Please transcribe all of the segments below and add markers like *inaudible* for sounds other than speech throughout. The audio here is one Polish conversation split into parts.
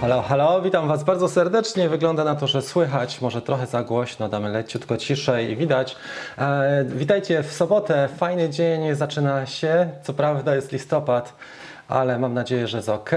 Halo, halo, witam Was bardzo serdecznie. Wygląda na to, że słychać, może trochę za głośno, damy leciutko ciszej i widać. E, witajcie w sobotę, fajny dzień, zaczyna się. Co prawda jest listopad, ale mam nadzieję, że jest ok.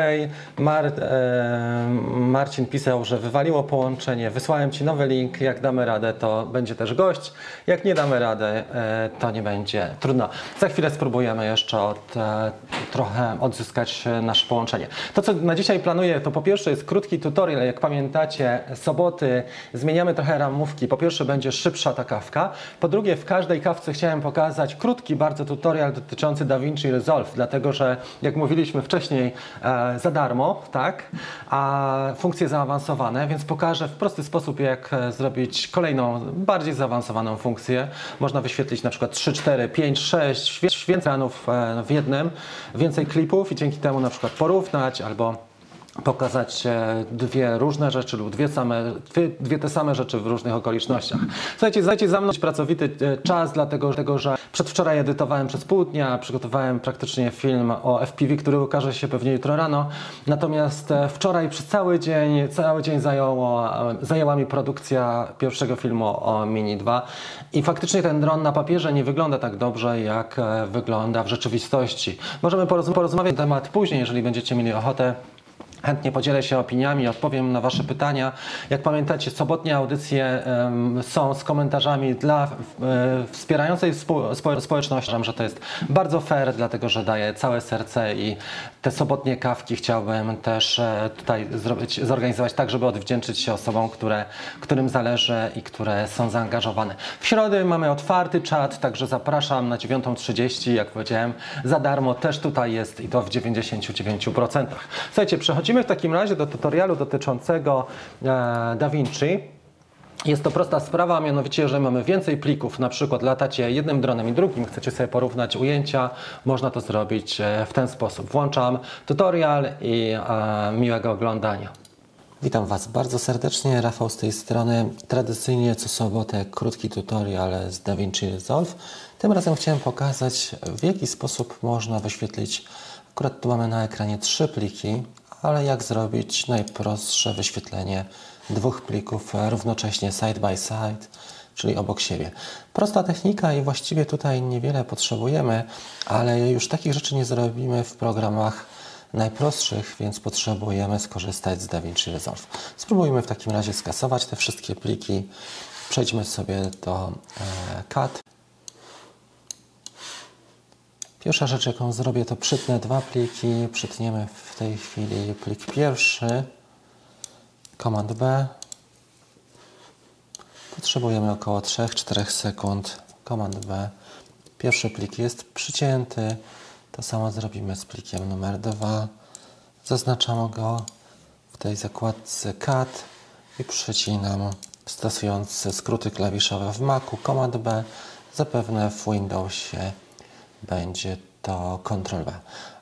Mar, e, Marcin pisał, że wywaliło połączenie. Wysłałem Ci nowy link. Jak damy radę, to będzie też gość. Jak nie damy radę, e, to nie będzie. Trudno. Za chwilę spróbujemy jeszcze od, e, trochę odzyskać nasze połączenie. To, co na dzisiaj planuję, to po pierwsze jest krótki tutorial. Jak pamiętacie, soboty zmieniamy trochę ramówki. Po pierwsze będzie szybsza ta kawka. Po drugie, w każdej kawce chciałem pokazać krótki bardzo tutorial dotyczący DaVinci Resolve, dlatego że jak mówiliśmy wcześniej e, za darmo, tak, a funkcje zaawansowane, więc pokażę w prosty sposób, jak e, zrobić kolejną, bardziej zaawansowaną funkcję. Można wyświetlić na przykład 3, 4, 5, 6, więcej e, w jednym, więcej klipów i dzięki temu na przykład porównać albo pokazać e, dwie różne rzeczy lub dwie, same, dwie, dwie te same rzeczy w różnych okolicznościach. Słuchajcie, zajcie za mną pracowity e, czas, dlatego dlatego że przedwczoraj edytowałem przez pół dnia, przygotowałem praktycznie film o FPV, który ukaże się pewnie jutro rano. Natomiast e, wczoraj przez cały dzień, cały dzień zajęło, zajęła mi produkcja pierwszego filmu o Mini 2 i faktycznie ten dron na papierze nie wygląda tak dobrze, jak wygląda w rzeczywistości. Możemy porozmawiać na temat później, jeżeli będziecie mieli ochotę. Chętnie podzielę się opiniami, odpowiem na Wasze pytania. Jak pamiętacie, sobotnie audycje są z komentarzami dla um, wspierającej spo, spo, społeczności. Uważam, że to jest bardzo fair, dlatego że daję całe serce i te sobotnie kawki chciałbym też e, tutaj zrobić, zorganizować tak, żeby odwdzięczyć się osobom, które, którym zależy i które są zaangażowane. W środę mamy otwarty czat, także zapraszam na 9.30, jak powiedziałem, za darmo też tutaj jest i to w 99%. Słuchajcie, przechodzimy w takim razie do tutorialu dotyczącego e, DaVinci. Jest to prosta sprawa, mianowicie jeżeli mamy więcej plików, na przykład latacie jednym dronem i drugim, chcecie sobie porównać ujęcia, można to zrobić e, w ten sposób. Włączam tutorial i e, miłego oglądania. Witam Was bardzo serdecznie, Rafał z tej strony. Tradycyjnie co sobotę krótki tutorial z DaVinci Resolve. Tym razem chciałem pokazać w jaki sposób można wyświetlić, akurat tu mamy na ekranie trzy pliki, ale jak zrobić najprostsze wyświetlenie dwóch plików równocześnie side by side, czyli obok siebie. Prosta technika i właściwie tutaj niewiele potrzebujemy, ale już takich rzeczy nie zrobimy w programach najprostszych, więc potrzebujemy skorzystać z DaVinci Resolve. Spróbujmy w takim razie skasować te wszystkie pliki. Przejdźmy sobie do e, CAD. Pierwsza rzecz, jaką zrobię, to przytnę dwa pliki. Przytniemy w tej chwili plik pierwszy, Command B. Potrzebujemy około 3-4 sekund. Command B. Pierwszy plik jest przycięty. To samo zrobimy z plikiem numer 2. Zaznaczam go w tej zakładce CAD i przycinam stosując skróty klawiszowe w Macu Command B. Zapewne w Windowsie będzie to Ctrl V.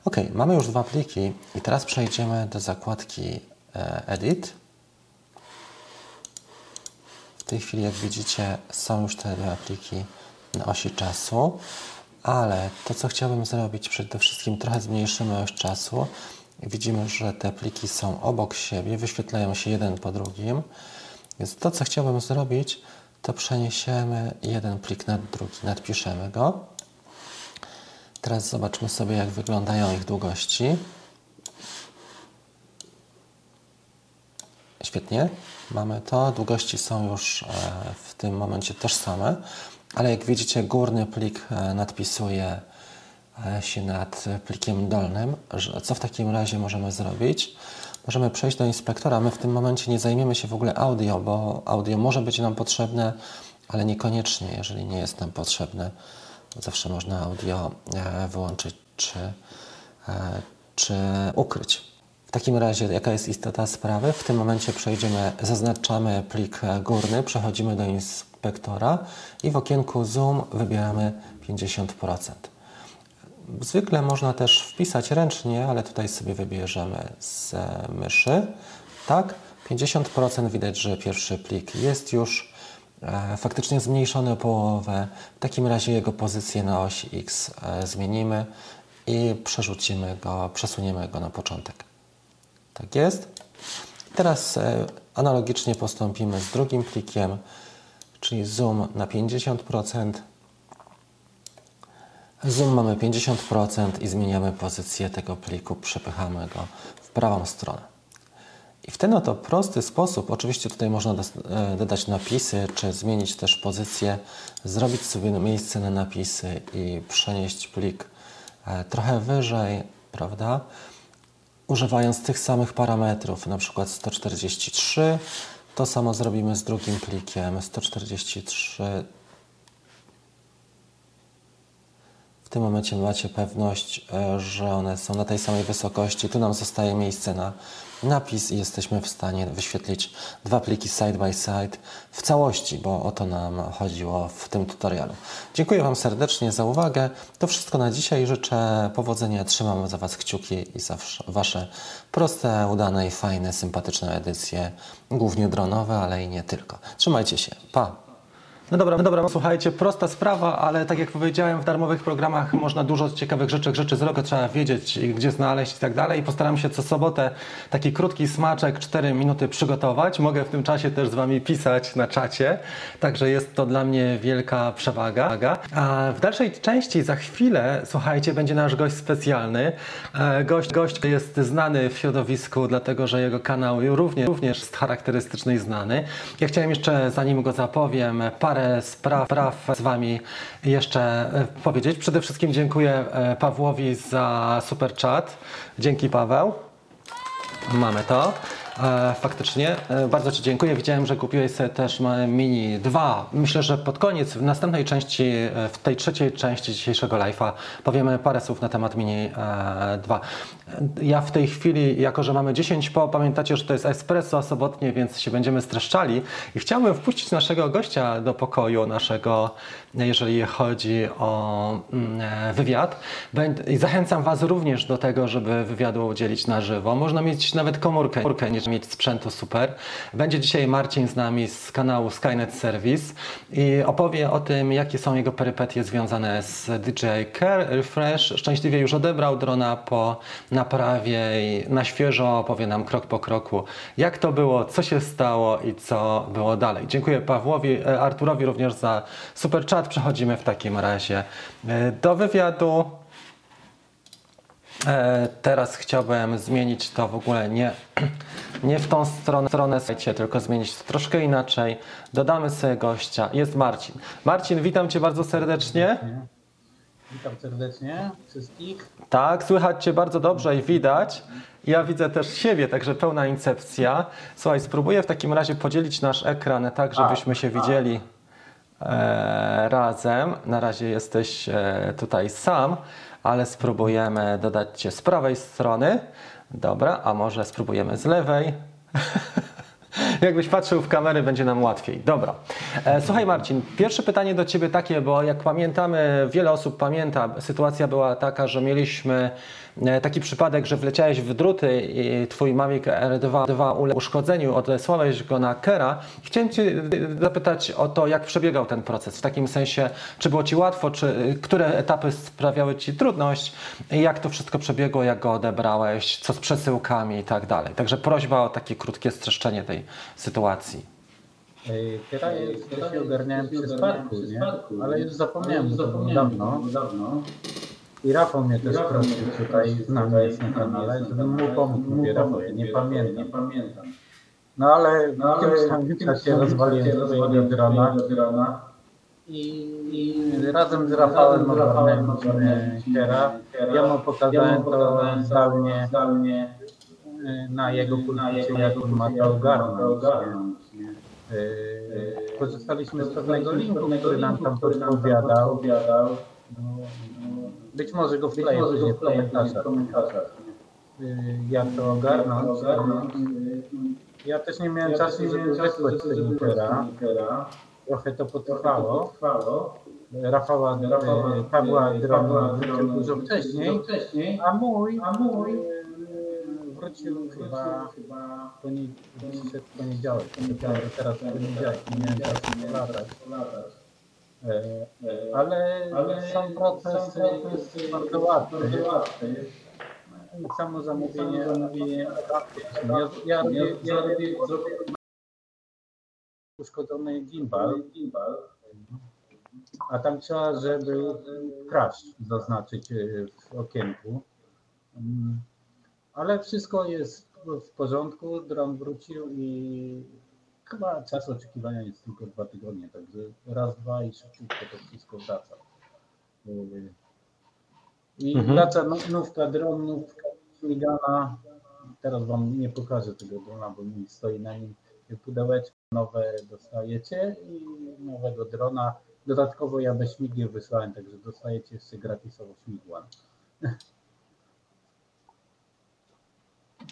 Ok, mamy już dwa pliki i teraz przejdziemy do zakładki e, Edit. Tej chwili, jak widzicie, są już te dwa pliki na osi czasu, ale to, co chciałbym zrobić, przede wszystkim trochę zmniejszymy oś czasu. Widzimy, że te pliki są obok siebie, wyświetlają się jeden po drugim. Więc to, co chciałbym zrobić, to przeniesiemy jeden plik nad drugi, nadpiszemy go Teraz zobaczmy sobie, jak wyglądają ich długości. Świetnie, mamy to. Długości są już e, w tym momencie tożsame, ale jak widzicie, górny plik e, nadpisuje e, się nad plikiem dolnym. Co w takim razie możemy zrobić? Możemy przejść do inspektora. My w tym momencie nie zajmiemy się w ogóle audio, bo audio może być nam potrzebne, ale niekoniecznie, jeżeli nie jest nam potrzebne. Zawsze można audio wyłączyć czy, czy ukryć. W takim razie, jaka jest istota sprawy? W tym momencie przejdziemy, zaznaczamy plik górny, przechodzimy do inspektora i w okienku Zoom wybieramy 50%. Zwykle można też wpisać ręcznie, ale tutaj sobie wybierzemy z myszy. Tak, 50% widać, że pierwszy plik jest już E, faktycznie zmniejszony o połowę. W takim razie jego pozycję na osi X e, zmienimy i przerzucimy go, przesuniemy go na początek. Tak jest. Teraz e, analogicznie postąpimy z drugim plikiem, czyli zoom na 50%. Zoom mamy 50% i zmieniamy pozycję tego pliku, przepychamy go w prawą stronę. I w ten oto prosty sposób, oczywiście tutaj można e, dodać napisy, czy zmienić też pozycję, zrobić sobie miejsce na napisy i przenieść plik e, trochę wyżej, prawda? Używając tych samych parametrów, na przykład 143, to samo zrobimy z drugim plikiem 143 W tym momencie macie pewność, e, że one są na tej samej wysokości. Tu nam zostaje miejsce na napis i jesteśmy w stanie wyświetlić dwa pliki side by side w całości, bo o to nam chodziło w tym tutorialu. Dziękuję Wam serdecznie za uwagę. To wszystko na dzisiaj. Życzę powodzenia. Trzymam za Was kciuki i za Wasze proste, udane i fajne, sympatyczne edycje, głównie dronowe, ale i nie tylko. Trzymajcie się. Pa! No dobra, no dobra, słuchajcie, prosta sprawa, ale tak jak powiedziałem, w darmowych programach można dużo ciekawych rzeczy, rzeczy zrobić, trzeba wiedzieć, gdzie znaleźć i tak dalej. I postaram się co sobotę taki krótki smaczek, 4 minuty przygotować. Mogę w tym czasie też z Wami pisać na czacie, także jest to dla mnie wielka przewaga. A w dalszej części za chwilę, słuchajcie, będzie nasz gość specjalny. E, Gość, gość jest znany w środowisku, dlatego że jego kanał również, również jest charakterystyczny i znany. Ja chciałem jeszcze, zanim go zapowiem, parę spraw, z Wami jeszcze e, powiedzieć. Przede wszystkim dziękuję e, Pawłowi za super chat. Dzięki Paweł. Mamy to. E, faktycznie. E, bardzo Ci dziękuję. Widziałem, że kupiłeś sobie też ma- Mini 2. Myślę, że pod koniec, w następnej części, e, w tej trzeciej części dzisiejszego live'a powiemy parę słów na temat Mini e, 2. E, Ja w tej chwili, jako że mamy 10 po, pamiętacie, że to jest espresso sobotnie, więc się będziemy streszczali i chciałbym wpuścić naszego gościa do pokoju naszego, jeżeli chodzi o mm, e, wywiad. Zachęcam Was również do tego, żeby wywiadu udzielić na żywo. Można mieć nawet komórkę, komórkę nie mieć sprzętu super. Będzie dzisiaj Marcin z nami z kanału Skynet Service i opowie o tym, jakie są jego perypetie związane z DJI Care Refresh. Szczęśliwie już odebrał drona po naprawie i na świeżo opowie nam krok po kroku, jak to było, co się stało i co było dalej. Dziękuję Pawłowi, e, Arturowi również za super chat. Przechodzimy w takim razie e, do wywiadu. E, teraz chciałbym zmienić to w ogóle nie, *clears throat* nie w tą stronę, stronę słuchajcie, tylko zmienić to troszkę inaczej. Dodamy sobie gościa. Jest Marcin. Marcin, witam Cię bardzo serdecznie. Witam serdecznie wszystkich. Tak, słychać Cię bardzo dobrze i widać. Ja widzę też siebie, także pełna incepcja. Słuchaj, spróbuję w takim razie podzielić nasz ekran tak, żebyśmy się widzieli razem. Na razie jesteś e, tutaj sam, ale spróbujemy dodać Cię z prawej strony. Dobra, a może spróbujemy z lewej. *laughs* Jakbyś patrzył w kamery, będzie nam łatwiej. Dobra. E, słuchaj, Marcin, pierwsze pytanie do Ciebie takie, bo jak pamiętamy, wiele osób pamięta, sytuacja była taka, że mieliśmy e, taki przypadek, że wleciałeś w druty i Twój Mavic R2 2 uległ uszkodzeniu, odesłałeś go na Kera. Chciałem Cię zapytać o to, jak przebiegał ten proces, w takim sensie, czy było Ci łatwo, czy które etapy sprawiały Ci trudność, i jak to wszystko przebiegło, jak go odebrałeś, co z przesyłkami i tak dalej. Także prośba o takie krótkie streszczenie tej sytuacji. To się ogarniałem przez parku, nie? Ale już zapomniałem, to było dawno. I Rafał mnie też prosił tutaj, z nami jest na kanale, żebym mu pomógł. Mówię, Rafał, nie pamiętam. No ale w którymś tam czasie rozwaliłem swojego drona i, i razem z Rafałem ogarnęliśmy Kiera. Ja mu pokazałem to zdalnie y, na jego pulpicie, jak on ma to ogarnąć. nie? Y, Korzystaliśmy z pewnego linku, który nam tam podpowiadał. Być może go wkleję później w komentarzach. Y, Jak to ogarnąć? Ja też nie miałem czasu, żeby wysłać tego Kiera. Trochę to potrwało. Rafała, y, Pawła Drona dużo wcześniej, a mój, a mój wrócił chyba w poniedziałek. Powiedziałem, że teraz poniedziałek, nie miałem czasu polatać. E, Ale sam proces jest bardzo łatwy. samo zamówienie, zamówienie ja, ja, ja, ja robię uszkodzony gimbal, a tam trzeba, żeby crash zaznaczyć e, w okienku. Mm, Ale wszystko jest w porządku, dron wrócił i chyba czas oczekiwania jest tylko dwa tygodnie, także raz, dwa i szybciutko to wszystko wraca. Y, I Mhm. wraca nówka dron, nówka śmigana. Teraz wam nie pokażę tego drona, bo mi stoi na nim pudełeczko nowe dostajecie i nowego drona. Dodatkowo ja bez śmigieł wysłałem, także dostajecie jeszcze gratisowo śmigła. *laughs*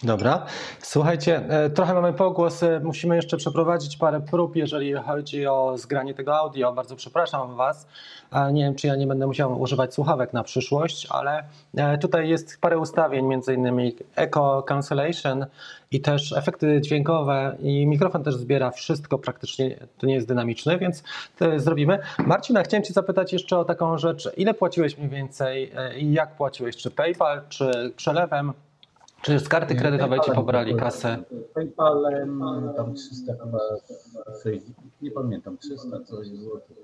Dobra. Słuchajcie, e, trochę mamy pogłos. e, Musimy jeszcze przeprowadzić parę prób, jeżeli chodzi o zgranie tego audio. Bardzo przepraszam Was. Nie wiem, czy ja nie będę musiał używać słuchawek na przyszłość, ale e, tutaj jest parę ustawień, między innymi Echo Cancellation i też efekty dźwiękowe i mikrofon też zbiera wszystko praktycznie, to nie jest dynamiczny, więc to zrobimy. Marcina, chciałem Cię zapytać jeszcze o taką rzecz. Ile płaciłeś mniej więcej i jak płaciłeś? Czy PayPal, czy przelewem? Czy z karty kredytowej ci pobrali kasę? PayPalem tam 300 chyba, 6, nie pamiętam, 300 coś złotych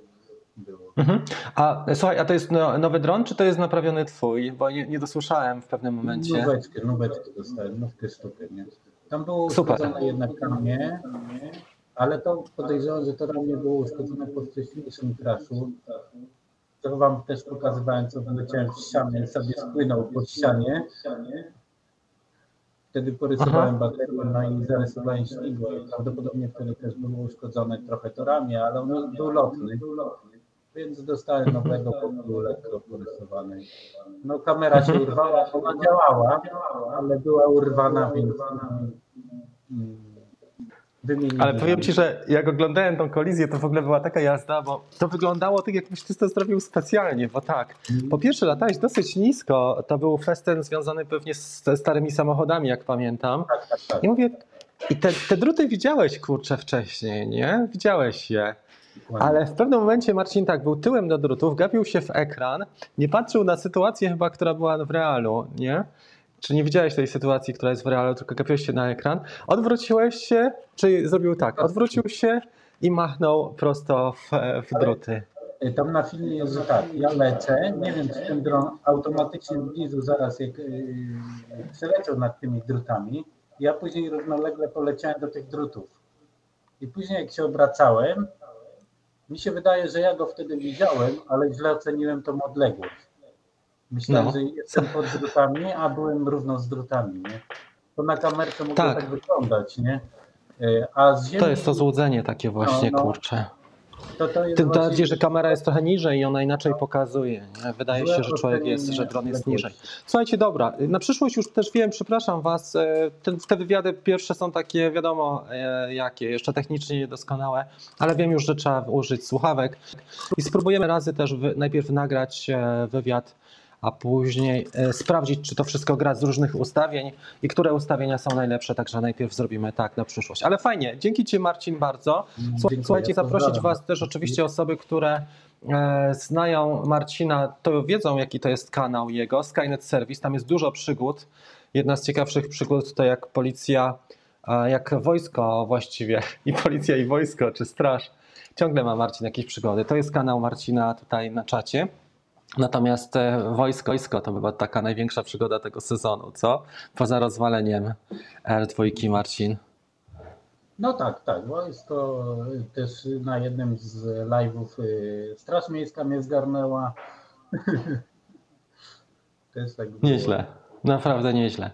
było. Mhm. A słuchaj, a to jest no, nowy dron, czy to jest naprawiony twój? Bo nie, nie dosłyszałem w pewnym momencie. Nóweczkę, nóweczkę dostałem, nówkę sztukę, nie? Tam było uszkodzone jednak ramię, ale to podejrzewam, że to ramię było uszkodzone po wcześniejszym crashu. To wam też pokazywałem, co wyleciałem w ścianę i sobie spłynął po ścianie. Wtedy porysowałem baterię, i zarysowałem śmigło prawdopodobnie wtedy też było uszkodzone trochę to ramię, ale on był lotny. Więc dostałem nowego, po był lekko porysowany. No kamera się urwała, ona działała, ale była urwana, więc mm, wymienili. Ale powiem ci, że jak oglądałem tą kolizję, to w ogóle była taka jazda, bo to wyglądało tak, jakbyś ty to zrobił specjalnie, bo tak. Po pierwsze, latałeś dosyć nisko, to był festen związany pewnie z ze starymi samochodami, jak pamiętam. Tak, tak, tak. I mówię, i te, te druty widziałeś, kurczę, wcześniej, nie? Widziałeś je. Ale w pewnym momencie Marcin tak był tyłem do drutów, gapił się w ekran, nie patrzył na sytuację chyba, która była w realu, nie? Czy nie widziałeś tej sytuacji, która jest w realu, tylko gapiłeś się na ekran, odwróciłeś się, czy zrobił tak, odwrócił się i machnął prosto w, w druty. Y, Tam na filmie jest, że tak, ja lecę, nie wiem czy ten dron automatycznie zbliżył zaraz jak yy, przeleciał nad tymi drutami, ja później równolegle poleciałem do tych drutów. I później jak się obracałem, mi się wydaje, że ja go wtedy widziałem, ale źle oceniłem tą odległość. Myślałem, No. że jestem pod drutami, a byłem równo z drutami, nie? To na kamerce mogło Tak. tak, wyglądać, nie? Y, A z ziemi To jest to złudzenie takie właśnie, No, no. kurczę. to, to Tym właśnie- bardziej, że kamera jest trochę niżej i ona inaczej pokazuje. Nie? Wydaje się, że człowiek jest, że dron jest niżej. Słuchajcie, dobra, na przyszłość już też wiem, przepraszam Was, e, te, wywiady pierwsze są takie, wiadomo jakie, jeszcze technicznie niedoskonałe, ale wiem już, że trzeba użyć słuchawek i spróbujemy razy też najpierw nagrać e, wywiad, a później e, sprawdzić, czy to wszystko gra z różnych ustawień i które ustawienia są najlepsze, także najpierw zrobimy tak na przyszłość. Ale fajnie, dzięki Ci Marcin bardzo. Dziękuję, Słuchajcie, zaprosić pozdrawiam. Was też oczywiście osoby, które e, znają Marcina, to wiedzą jaki to jest kanał jego, Skynet Service, tam jest dużo przygód. Jedna z ciekawszych przygód to jak policja, e, jak wojsko właściwie, *laughs* i policja i wojsko, czy straż. Ciągle ma Marcin jakieś przygody. To jest kanał Marcina tutaj na czacie. Natomiast e, wojsko, wojsko to była taka największa przygoda tego sezonu, co? Poza rozwaleniem R2 Marcin. No tak, tak, to też na jednym z live'ów y, Straż Miejska mnie zgarnęła. *laughs* Też tak było. Nieźle. Naprawdę nieźle.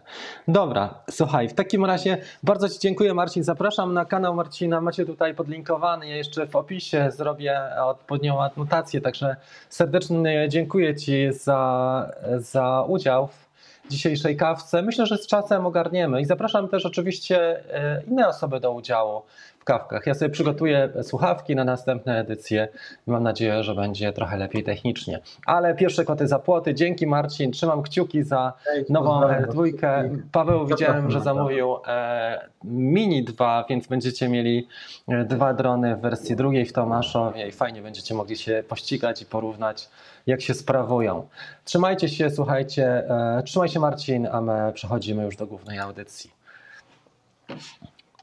Dobra, słuchaj, w takim razie bardzo Ci dziękuję Marcin. Zapraszam na kanał Marcina, macie tutaj podlinkowany. Ja jeszcze w opisie zrobię odpowiednią adnotację, także serdecznie dziękuję Ci za, za udział w dzisiejszej kawce. Myślę, że z czasem ogarniemy i zapraszam też oczywiście e, inne osoby do udziału. W kawkach. Ja sobie przygotuję słuchawki na następne edycje i mam nadzieję, że będzie trochę lepiej technicznie. Ale pierwsze koty za płoty. Dzięki Marcin, trzymam kciuki za nową dwójkę. Paweł widziałem, że zamówił e, Mini 2, więc będziecie mieli e, dwa drony w wersji drugiej w Tomaszowie i fajnie będziecie mogli się pościgać i porównać, jak się sprawują. Trzymajcie się, słuchajcie, e, trzymaj się Marcin, a my przechodzimy już do głównej audycji.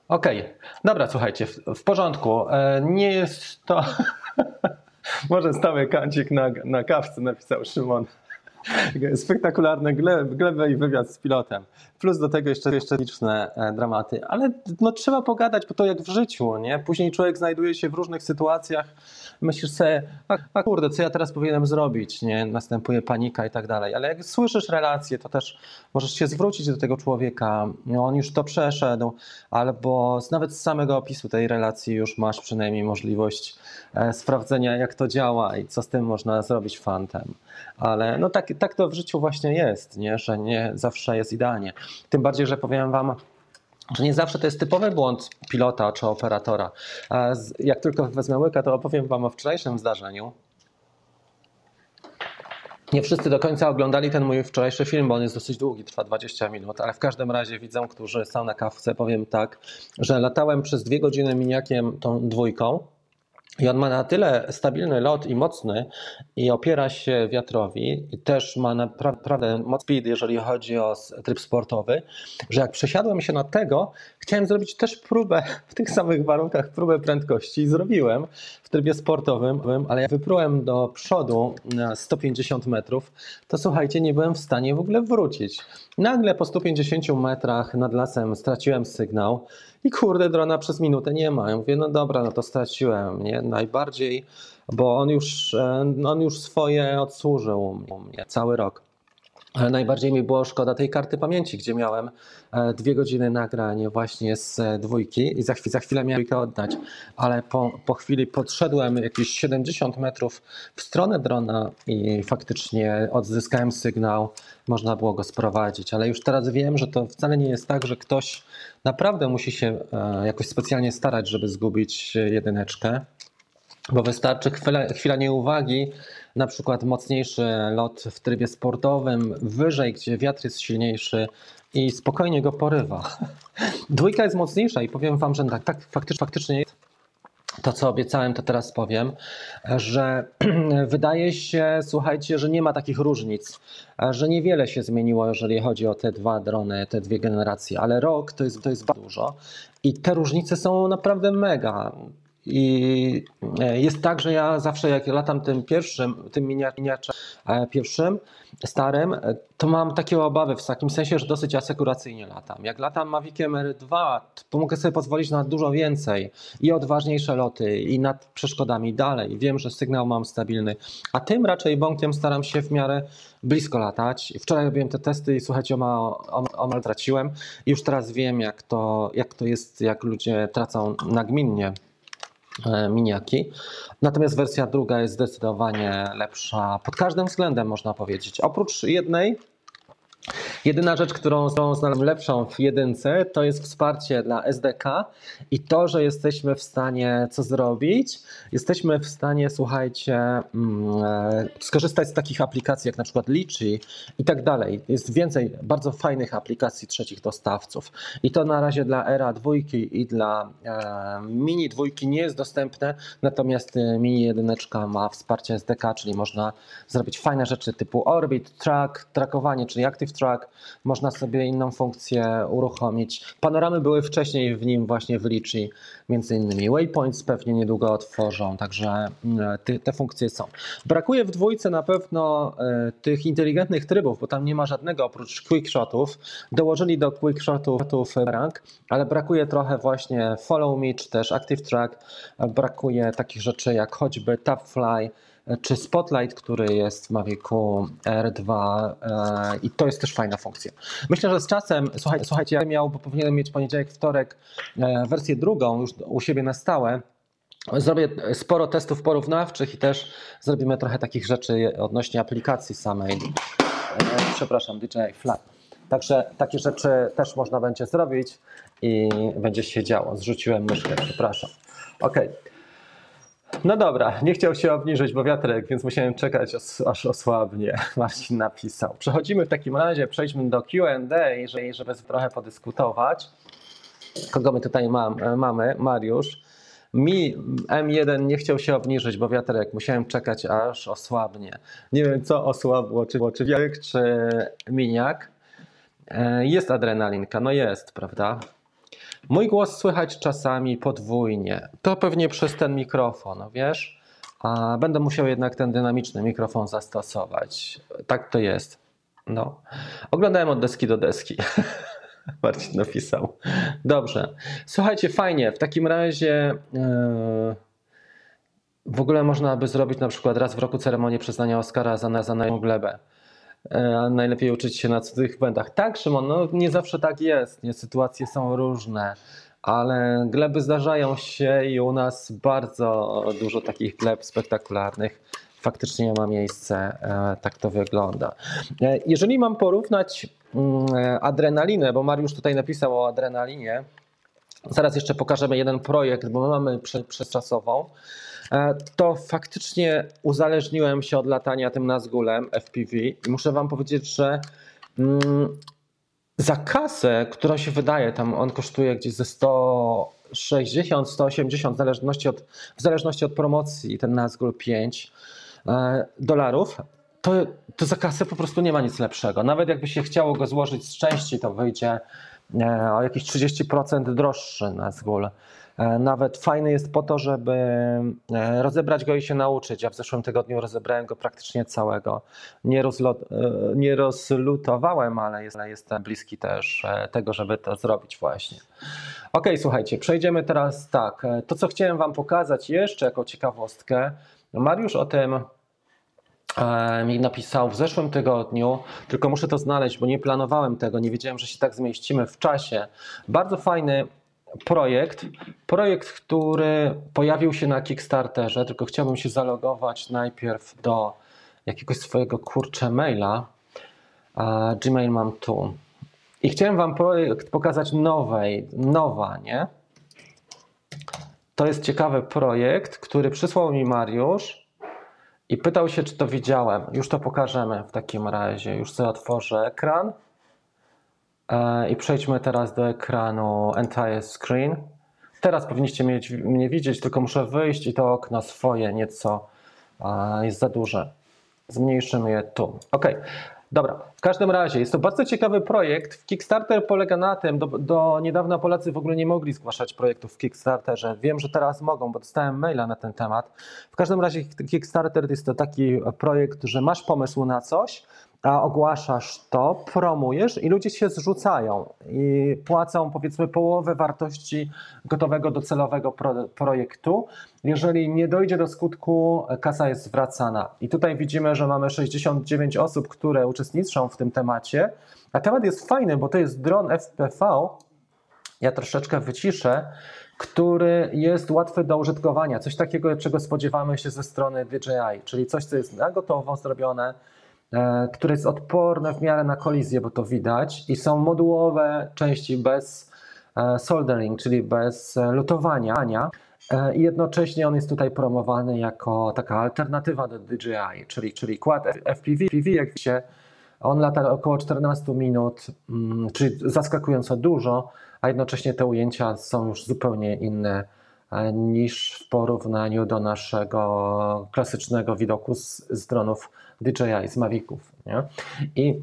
Okej, dobra, słuchajcie, w, w porządku. E, nie jest to. *laughs* Może stały kancik na, na kawce, napisał Szymon. *laughs* Spektakularne gleby i wywiad z pilotem. Plus do tego jeszcze, jeszcze liczne e, dramaty. Ale no, trzeba pogadać, bo to jak w życiu, nie? Później człowiek znajduje się w różnych sytuacjach. Myślisz sobie, a, a kurde, co ja teraz powinienem zrobić? Nie? Następuje panika i tak dalej. Ale jak słyszysz relacje, to też możesz się zwrócić do tego człowieka. No, on już to przeszedł, albo nawet z samego opisu tej relacji już masz przynajmniej możliwość e, sprawdzenia, jak to działa i co z tym można zrobić fantem. Ale no tak, tak to w życiu właśnie jest, nie? że nie zawsze jest idealnie. Tym bardziej, że powiem Wam, że nie zawsze to jest typowy błąd pilota czy operatora. Jak tylko wezmę łyka, to opowiem Wam o wczorajszym zdarzeniu. Nie wszyscy do końca oglądali ten mój wczorajszy film, bo on jest dosyć długi, trwa 20 minut, ale w każdym razie widzą, którzy są na kawce, powiem tak, że latałem przez dwie godziny miniakiem tą dwójką i on ma na tyle stabilny lot i mocny i opiera się wiatrowi i też ma naprawdę moc speed, jeżeli chodzi o tryb sportowy, że jak przesiadłem się na tego, chciałem zrobić też próbę w tych samych warunkach, próbę prędkości i zrobiłem w trybie sportowym, ale jak wyprułem do przodu na 150 metrów, to słuchajcie, nie byłem w stanie w ogóle wrócić. Nagle po 150 metrach nad lasem straciłem sygnał i kurde, drona przez minutę nie ma. Ja mówię, no dobra, no to straciłem, nie? Najbardziej, bo on już, e, on już swoje odsłużył u mnie cały rok. Ale najbardziej mi było szkoda tej karty pamięci, gdzie miałem e, dwie godziny nagranie właśnie z e, dwójki i za, chwilę, za chwilę miałem dwójkę oddać, ale po, po chwili podszedłem jakieś 70 metrów w stronę drona i faktycznie odzyskałem sygnał, można było go sprowadzić, ale już teraz wiem, że to wcale nie jest tak, że ktoś naprawdę musi się e, jakoś specjalnie starać, żeby zgubić jedyneczkę, bo wystarczy chwila, chwila nieuwagi, na przykład mocniejszy lot w trybie sportowym, wyżej, gdzie wiatr jest silniejszy i spokojnie go porywa. *laughs* Dwójka jest mocniejsza i powiem Wam, że tak, tak faktycznie, faktycznie jest. To, co obiecałem, to teraz powiem, że *clears throat* wydaje się, słuchajcie, że nie ma takich różnic, że niewiele się zmieniło, jeżeli chodzi o te dwa drony, te dwie generacje, ale rok to jest, to jest bardzo dużo i te różnice są naprawdę mega. I e, jest tak, że ja zawsze jak latam tym pierwszym, tym minia- miniaczem e, pierwszym, starym, e, to mam takie obawy w takim sensie, że dosyć asekuracyjnie latam. Jak latam Maviciem R2, to mogę sobie pozwolić na dużo więcej i odważniejsze loty i nad przeszkodami dalej. Wiem, że sygnał mam stabilny, a tym raczej bąkiem staram się w miarę blisko latać. Wczoraj robiłem te testy i słuchajcie, omal, omal traciłem. Już teraz wiem, jak to, jak to jest, jak ludzie tracą nagminnie miniaki. Natomiast wersja druga jest zdecydowanie lepsza pod każdym względem, można powiedzieć. Oprócz jednej, jedyna rzecz, którą którą znalazłem lepszą w jedynce, to jest wsparcie dla SDK i to, że jesteśmy w stanie co zrobić. Jesteśmy w stanie, słuchajcie, mm, e, skorzystać z takich aplikacji jak na przykład Litchi i tak dalej. Jest więcej bardzo fajnych aplikacji trzecich dostawców. I to na razie dla Era dwójki i dla e, Mini dwójki nie jest dostępne, natomiast e, Mini jedyneczka ma wsparcie SDK, czyli można zrobić fajne rzeczy typu Orbit, Track, trakowanie, czyli Active Track. Można sobie inną funkcję uruchomić. Panoramy były wcześniej w nim właśnie w Litchi, między innymi Waypoints pewnie niedługo otworzą, także te, te funkcje są. Brakuje w dwójce na pewno e, tych inteligentnych trybów, bo tam nie ma żadnego oprócz quickshotów. Dołożyli do quickshotów rank, ale brakuje trochę właśnie follow me czy też active track. E, Brakuje takich rzeczy jak choćby tap fly e, czy Spotlight, który jest w Mavicu R2 e, i to jest też fajna funkcja. Myślę, że z czasem, słuchajcie, słuchajcie ja miał, bo powinienem mieć poniedziałek, wtorek e, wersję drugą już u siebie na stałe, Zrobię sporo testów porównawczych i też zrobimy trochę takich rzeczy odnośnie aplikacji samej. E, Przepraszam, DJI Fly. Także takie rzeczy też można będzie zrobić i będzie się działo. Zrzuciłem myszkę, przepraszam. Okej. No dobra, nie chciał się obniżyć, bo wiatrek, więc musiałem czekać, os- aż osłabnie. *laughs* Marcin napisał. Przechodzimy w takim razie, przejdźmy do QA, żeby, trochę podyskutować. Kogo my tutaj mam, e, mamy? Mariusz. Mi M1 nie chciał się obniżyć, bo wiatrek, musiałem czekać, aż osłabnie. Nie wiem, co osłabło, czy, czy wiatrek, czy miniak. E, Jest adrenalinka, no jest, prawda? Mój głos słychać czasami podwójnie. To pewnie przez ten mikrofon, wiesz? A będę musiał jednak ten dynamiczny mikrofon zastosować. Tak to jest. No. Oglądałem od deski do deski. *laughs* Marcin napisał. Dobrze. Słuchajcie, fajnie. W takim razie yy, w ogóle można by zrobić na przykład raz w roku ceremonię przyznania Oscara za, za glebę. E, najlepiej uczyć się na cudzych błędach. Tak, Szymon, no nie zawsze tak jest. Nie, sytuacje są różne, ale gleby zdarzają się i u nas bardzo dużo takich gleb spektakularnych faktycznie ma miejsce. E, Tak to wygląda. E, Jeżeli mam porównać mm, adrenalinę, bo Mariusz tutaj napisał o adrenalinie, Zaraz jeszcze pokażemy jeden projekt, bo my mamy prze- przesczasową. E, To faktycznie uzależniłem się od latania tym Nazgulem FPV i muszę Wam powiedzieć, że mm, za kasę, która się wydaje, tam on kosztuje gdzieś ze 160, 180, w zależności od, w zależności od promocji, ten Nazgul 5 e, dolarów, to, to za kasę po prostu nie ma nic lepszego. Nawet jakby się chciało go złożyć z części, to wyjdzie e, o jakieś 30% droższy Nazgul. E, Nawet fajny jest po to, żeby e, rozebrać go i się nauczyć. Ja w zeszłym tygodniu rozebrałem go praktycznie całego. Nie, e, nie rozlutowałem, ale ale jestem bliski też tego, żeby to zrobić właśnie. Ok, słuchajcie, przejdziemy teraz tak. To, co chciałem Wam pokazać jeszcze jako ciekawostkę, Mariusz o tym mi napisał w zeszłym tygodniu, tylko muszę to znaleźć, bo nie planowałem tego, nie wiedziałem, że się tak zmieścimy w czasie. Bardzo fajny projekt, projekt, który pojawił się na Kickstarterze, tylko chciałbym się zalogować najpierw do jakiegoś swojego kurcze maila. A Gmail mam tu. I chciałem Wam projekt pokazać nowej, nowa, nie? To jest ciekawy projekt, który przysłał mi Mariusz i pytał się, czy to widziałem. Już to pokażemy w takim razie. Już sobie otworzę ekran. E, I przejdźmy teraz do ekranu Entire Screen. Teraz powinniście mieć, mnie widzieć, tylko muszę wyjść i to okno swoje nieco e, jest za duże. Zmniejszymy je tu. Ok, dobra. W każdym razie jest to bardzo ciekawy projekt. Kickstarter polega na tym, do, do niedawna Polacy w ogóle nie mogli zgłaszać projektów w Kickstarterze. Wiem, że teraz mogą, bo dostałem maila na ten temat. W każdym razie Kickstarter jest to taki projekt, że masz pomysł na coś, a ogłaszasz to, promujesz i ludzie się zrzucają i płacą powiedzmy połowę wartości gotowego docelowego pro, projektu. Jeżeli nie dojdzie do skutku, kasa jest zwracana. I tutaj widzimy, że mamy 69 osób, które uczestniczą w tym temacie. A temat jest fajny, bo to jest dron FPV. Ja troszeczkę wyciszę który jest łatwy do użytkowania. Coś takiego, czego spodziewamy się ze strony DJI, czyli coś, co jest na gotowo zrobione, które jest odporne w miarę na kolizję, bo to widać, i są modułowe części bez e, soldering, czyli bez e, lutowania. E, I jednocześnie on jest tutaj promowany jako taka alternatywa do DJI, czyli, czyli FPV, FPV jak wiecie, on lata około 14 minut, mm, czyli zaskakująco dużo, a jednocześnie te ujęcia są już zupełnie inne e, niż w porównaniu do naszego klasycznego widoku z, z dronów DJI, z Maviców. Nie? I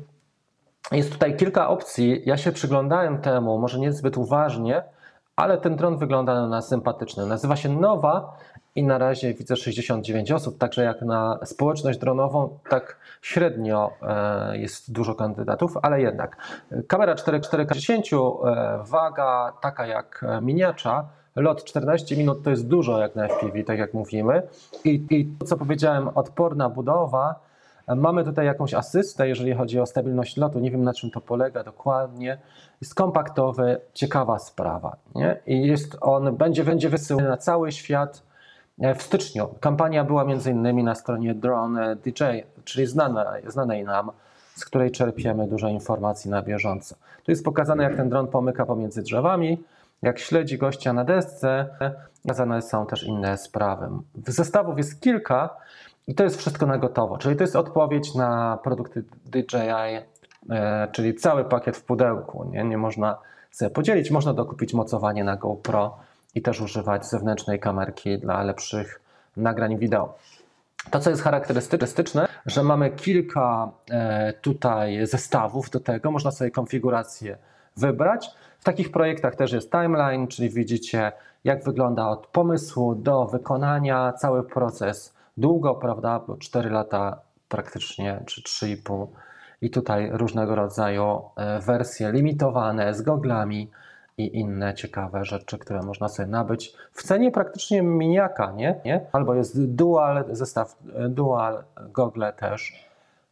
jest tutaj kilka opcji. Ja się przyglądałem temu, może niezbyt uważnie, ale ten dron wygląda na sympatyczny. Nazywa się Nowa i na razie widzę 69 osób, także jak na społeczność dronową, tak średnio e, jest dużo kandydatów, ale jednak. Kamera 4K10, e, waga taka jak e, miniacza, lot 14 minut to jest dużo jak na FPV, tak jak mówimy. I, i co powiedziałem, odporna budowa, Mamy tutaj jakąś asystę, jeżeli chodzi o stabilność lotu. Nie wiem na czym to polega dokładnie. Jest kompaktowy, ciekawa sprawa. Nie? I jest on, będzie, będzie wysyłany na cały świat e, w styczniu. Kampania była między innymi na stronie Drone DJ, czyli znanej, znanej nam z której czerpiemy dużo informacji na bieżąco. Tu jest pokazane, jak ten dron pomyka pomiędzy drzewami, jak śledzi gościa na desce. Pokazane są też inne sprawy. Zestawów jest kilka i to jest wszystko na gotowo. Czyli to jest odpowiedź na produkty DJI, e, czyli cały pakiet w pudełku. Nie, nie można sobie podzielić. Można dokupić mocowanie na GoPro i też używać zewnętrznej kamerki dla lepszych nagrań wideo. To, co jest charakterystyczne, że mamy kilka e, tutaj zestawów do tego, można sobie konfigurację wybrać. W takich projektach też jest timeline, czyli widzicie, jak wygląda od pomysłu do wykonania cały proces. Długo, prawda, bo 4 lata praktycznie, czy 3,5. I tutaj różnego rodzaju e, wersje limitowane z goglami i inne ciekawe rzeczy, które można sobie nabyć w cenie praktycznie miniaka, nie? nie? Albo jest dual, zestaw e, dual, gogle też.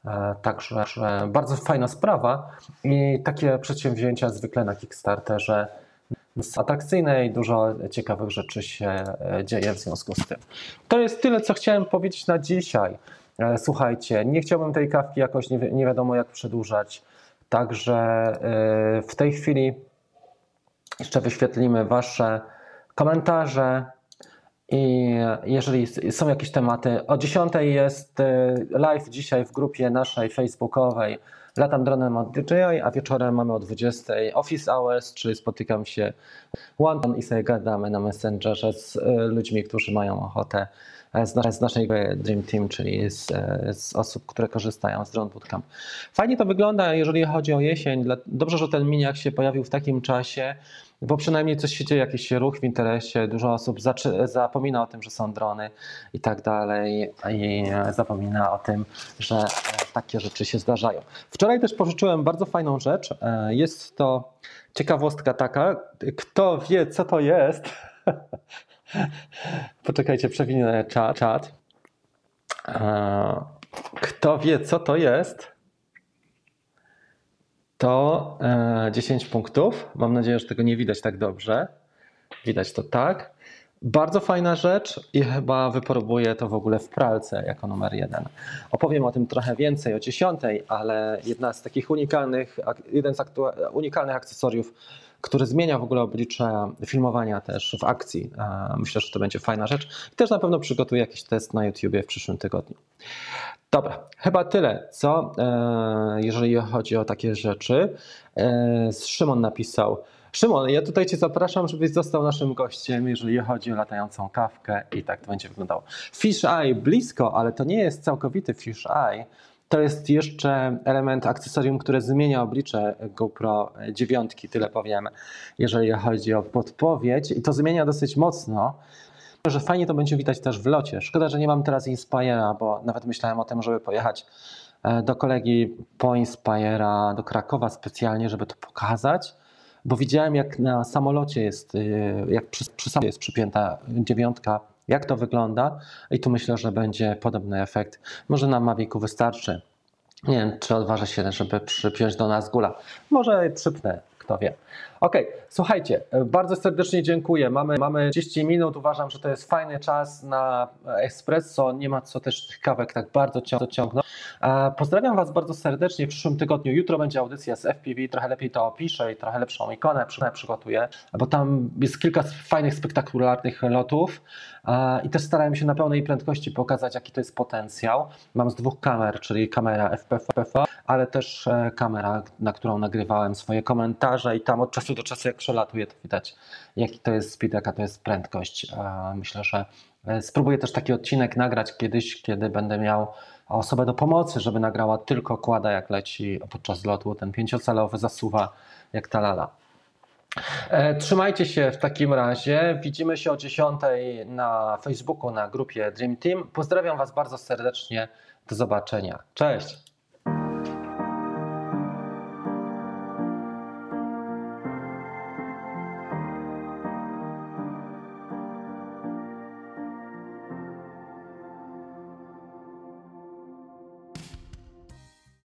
E, Także że bardzo fajna sprawa i takie przedsięwzięcia zwykle na Kickstarterze atrakcyjne i dużo ciekawych rzeczy się e, dzieje w związku z tym. To jest tyle, co chciałem powiedzieć na dzisiaj. E, Słuchajcie, nie chciałbym tej kawki jakoś nie, wi- nie wiadomo jak przedłużać, także e, w tej chwili jeszcze wyświetlimy Wasze komentarze i jeżeli są jakieś tematy, o 10 jest live dzisiaj w grupie naszej facebookowej Latam dronem od DJI, a wieczorem mamy o 20 office hours, czyli spotykam się one i sobie gadamy na Messengerze z e, ludźmi, którzy mają ochotę e, z, na, z naszej Dream Team, czyli z, e, z osób, które korzystają z Drone Bootcamp. Fajnie to wygląda, jeżeli chodzi o jesień. Dobrze, że ten miniak się pojawił w takim czasie, bo przynajmniej coś się dzieje, jakiś ruch w interesie, dużo osób zapomina o tym, że są drony i tak dalej i zapomina o tym, że e, takie rzeczy się zdarzają. Wczoraj też pożyczyłem bardzo fajną rzecz. E, Jest to ciekawostka taka, kto wie co to jest, *laughs* poczekajcie, przewinę czat. E, Kto wie co to jest, to e, 10 punktów. Mam nadzieję, że tego nie widać tak dobrze. Widać to tak. Bardzo fajna rzecz i chyba wypróbuję to w ogóle w pralce jako numer jeden. Opowiem o tym trochę więcej o 10, ale jedna z takich unikalnych, jeden z aktu- unikalnych akcesoriów, który zmienia w ogóle oblicze filmowania też w akcji. E, Myślę, że to będzie fajna rzecz. I też na pewno przygotuję jakiś test na YouTubie w przyszłym tygodniu. Dobra, chyba tyle, co e, jeżeli chodzi o takie rzeczy. E, Szymon napisał. Szymon, ja tutaj Cię zapraszam, żebyś został naszym gościem, jeżeli chodzi o latającą kawkę i tak to będzie wyglądało. Fish Eye blisko, ale to nie jest całkowity Fish Eye. To jest jeszcze element akcesorium, które zmienia oblicze GoPro 9, tyle powiem, jeżeli chodzi o podpowiedź. I to zmienia dosyć mocno że fajnie to będzie widać też w locie. Szkoda, że nie mam teraz Inspira, bo nawet myślałem o tym, żeby pojechać e, do kolegi po Inspira do Krakowa specjalnie, żeby to pokazać, bo widziałem jak na samolocie jest, y, jak przy, przy samolocie jest przypięta dziewiątka, jak to wygląda i tu myślę, że będzie podobny efekt. Może na Mavicu wystarczy. Nie wiem, czy odważę się, żeby przypiąć do nas gula. Może przypnę, kto wie. Okej, słuchajcie, e, bardzo serdecznie dziękuję. Mamy, mamy 30 minut. Uważam, że to jest fajny czas na espresso. Nie ma co też tych kawek tak bardzo cią- ciągnąć. E, Pozdrawiam Was bardzo serdecznie. W przyszłym tygodniu, jutro będzie audycja z FPV. Trochę lepiej to opiszę i trochę lepszą ikonę przy- przygotuję, bo tam jest kilka fajnych, spektakularnych lotów. E, I też starałem się na pełnej prędkości pokazać, jaki to jest potencjał. Mam z dwóch kamer, czyli kamera FPV, ale też e, kamera, na którą nagrywałem swoje komentarze i tam od czasu do czasu jak przelatuję, to widać jaki to jest speed, jaka to jest prędkość. E, Myślę, że e, spróbuję też taki odcinek nagrać kiedyś, kiedy będę miał osobę do pomocy, żeby nagrała tylko kłada jak leci podczas lotu, ten pięciocalowy zasuwa jak ta lala. E, Trzymajcie się w takim razie. Widzimy się o 10 na Facebooku, na grupie Dream Team. Pozdrawiam Was bardzo serdecznie. Do zobaczenia. Cześć.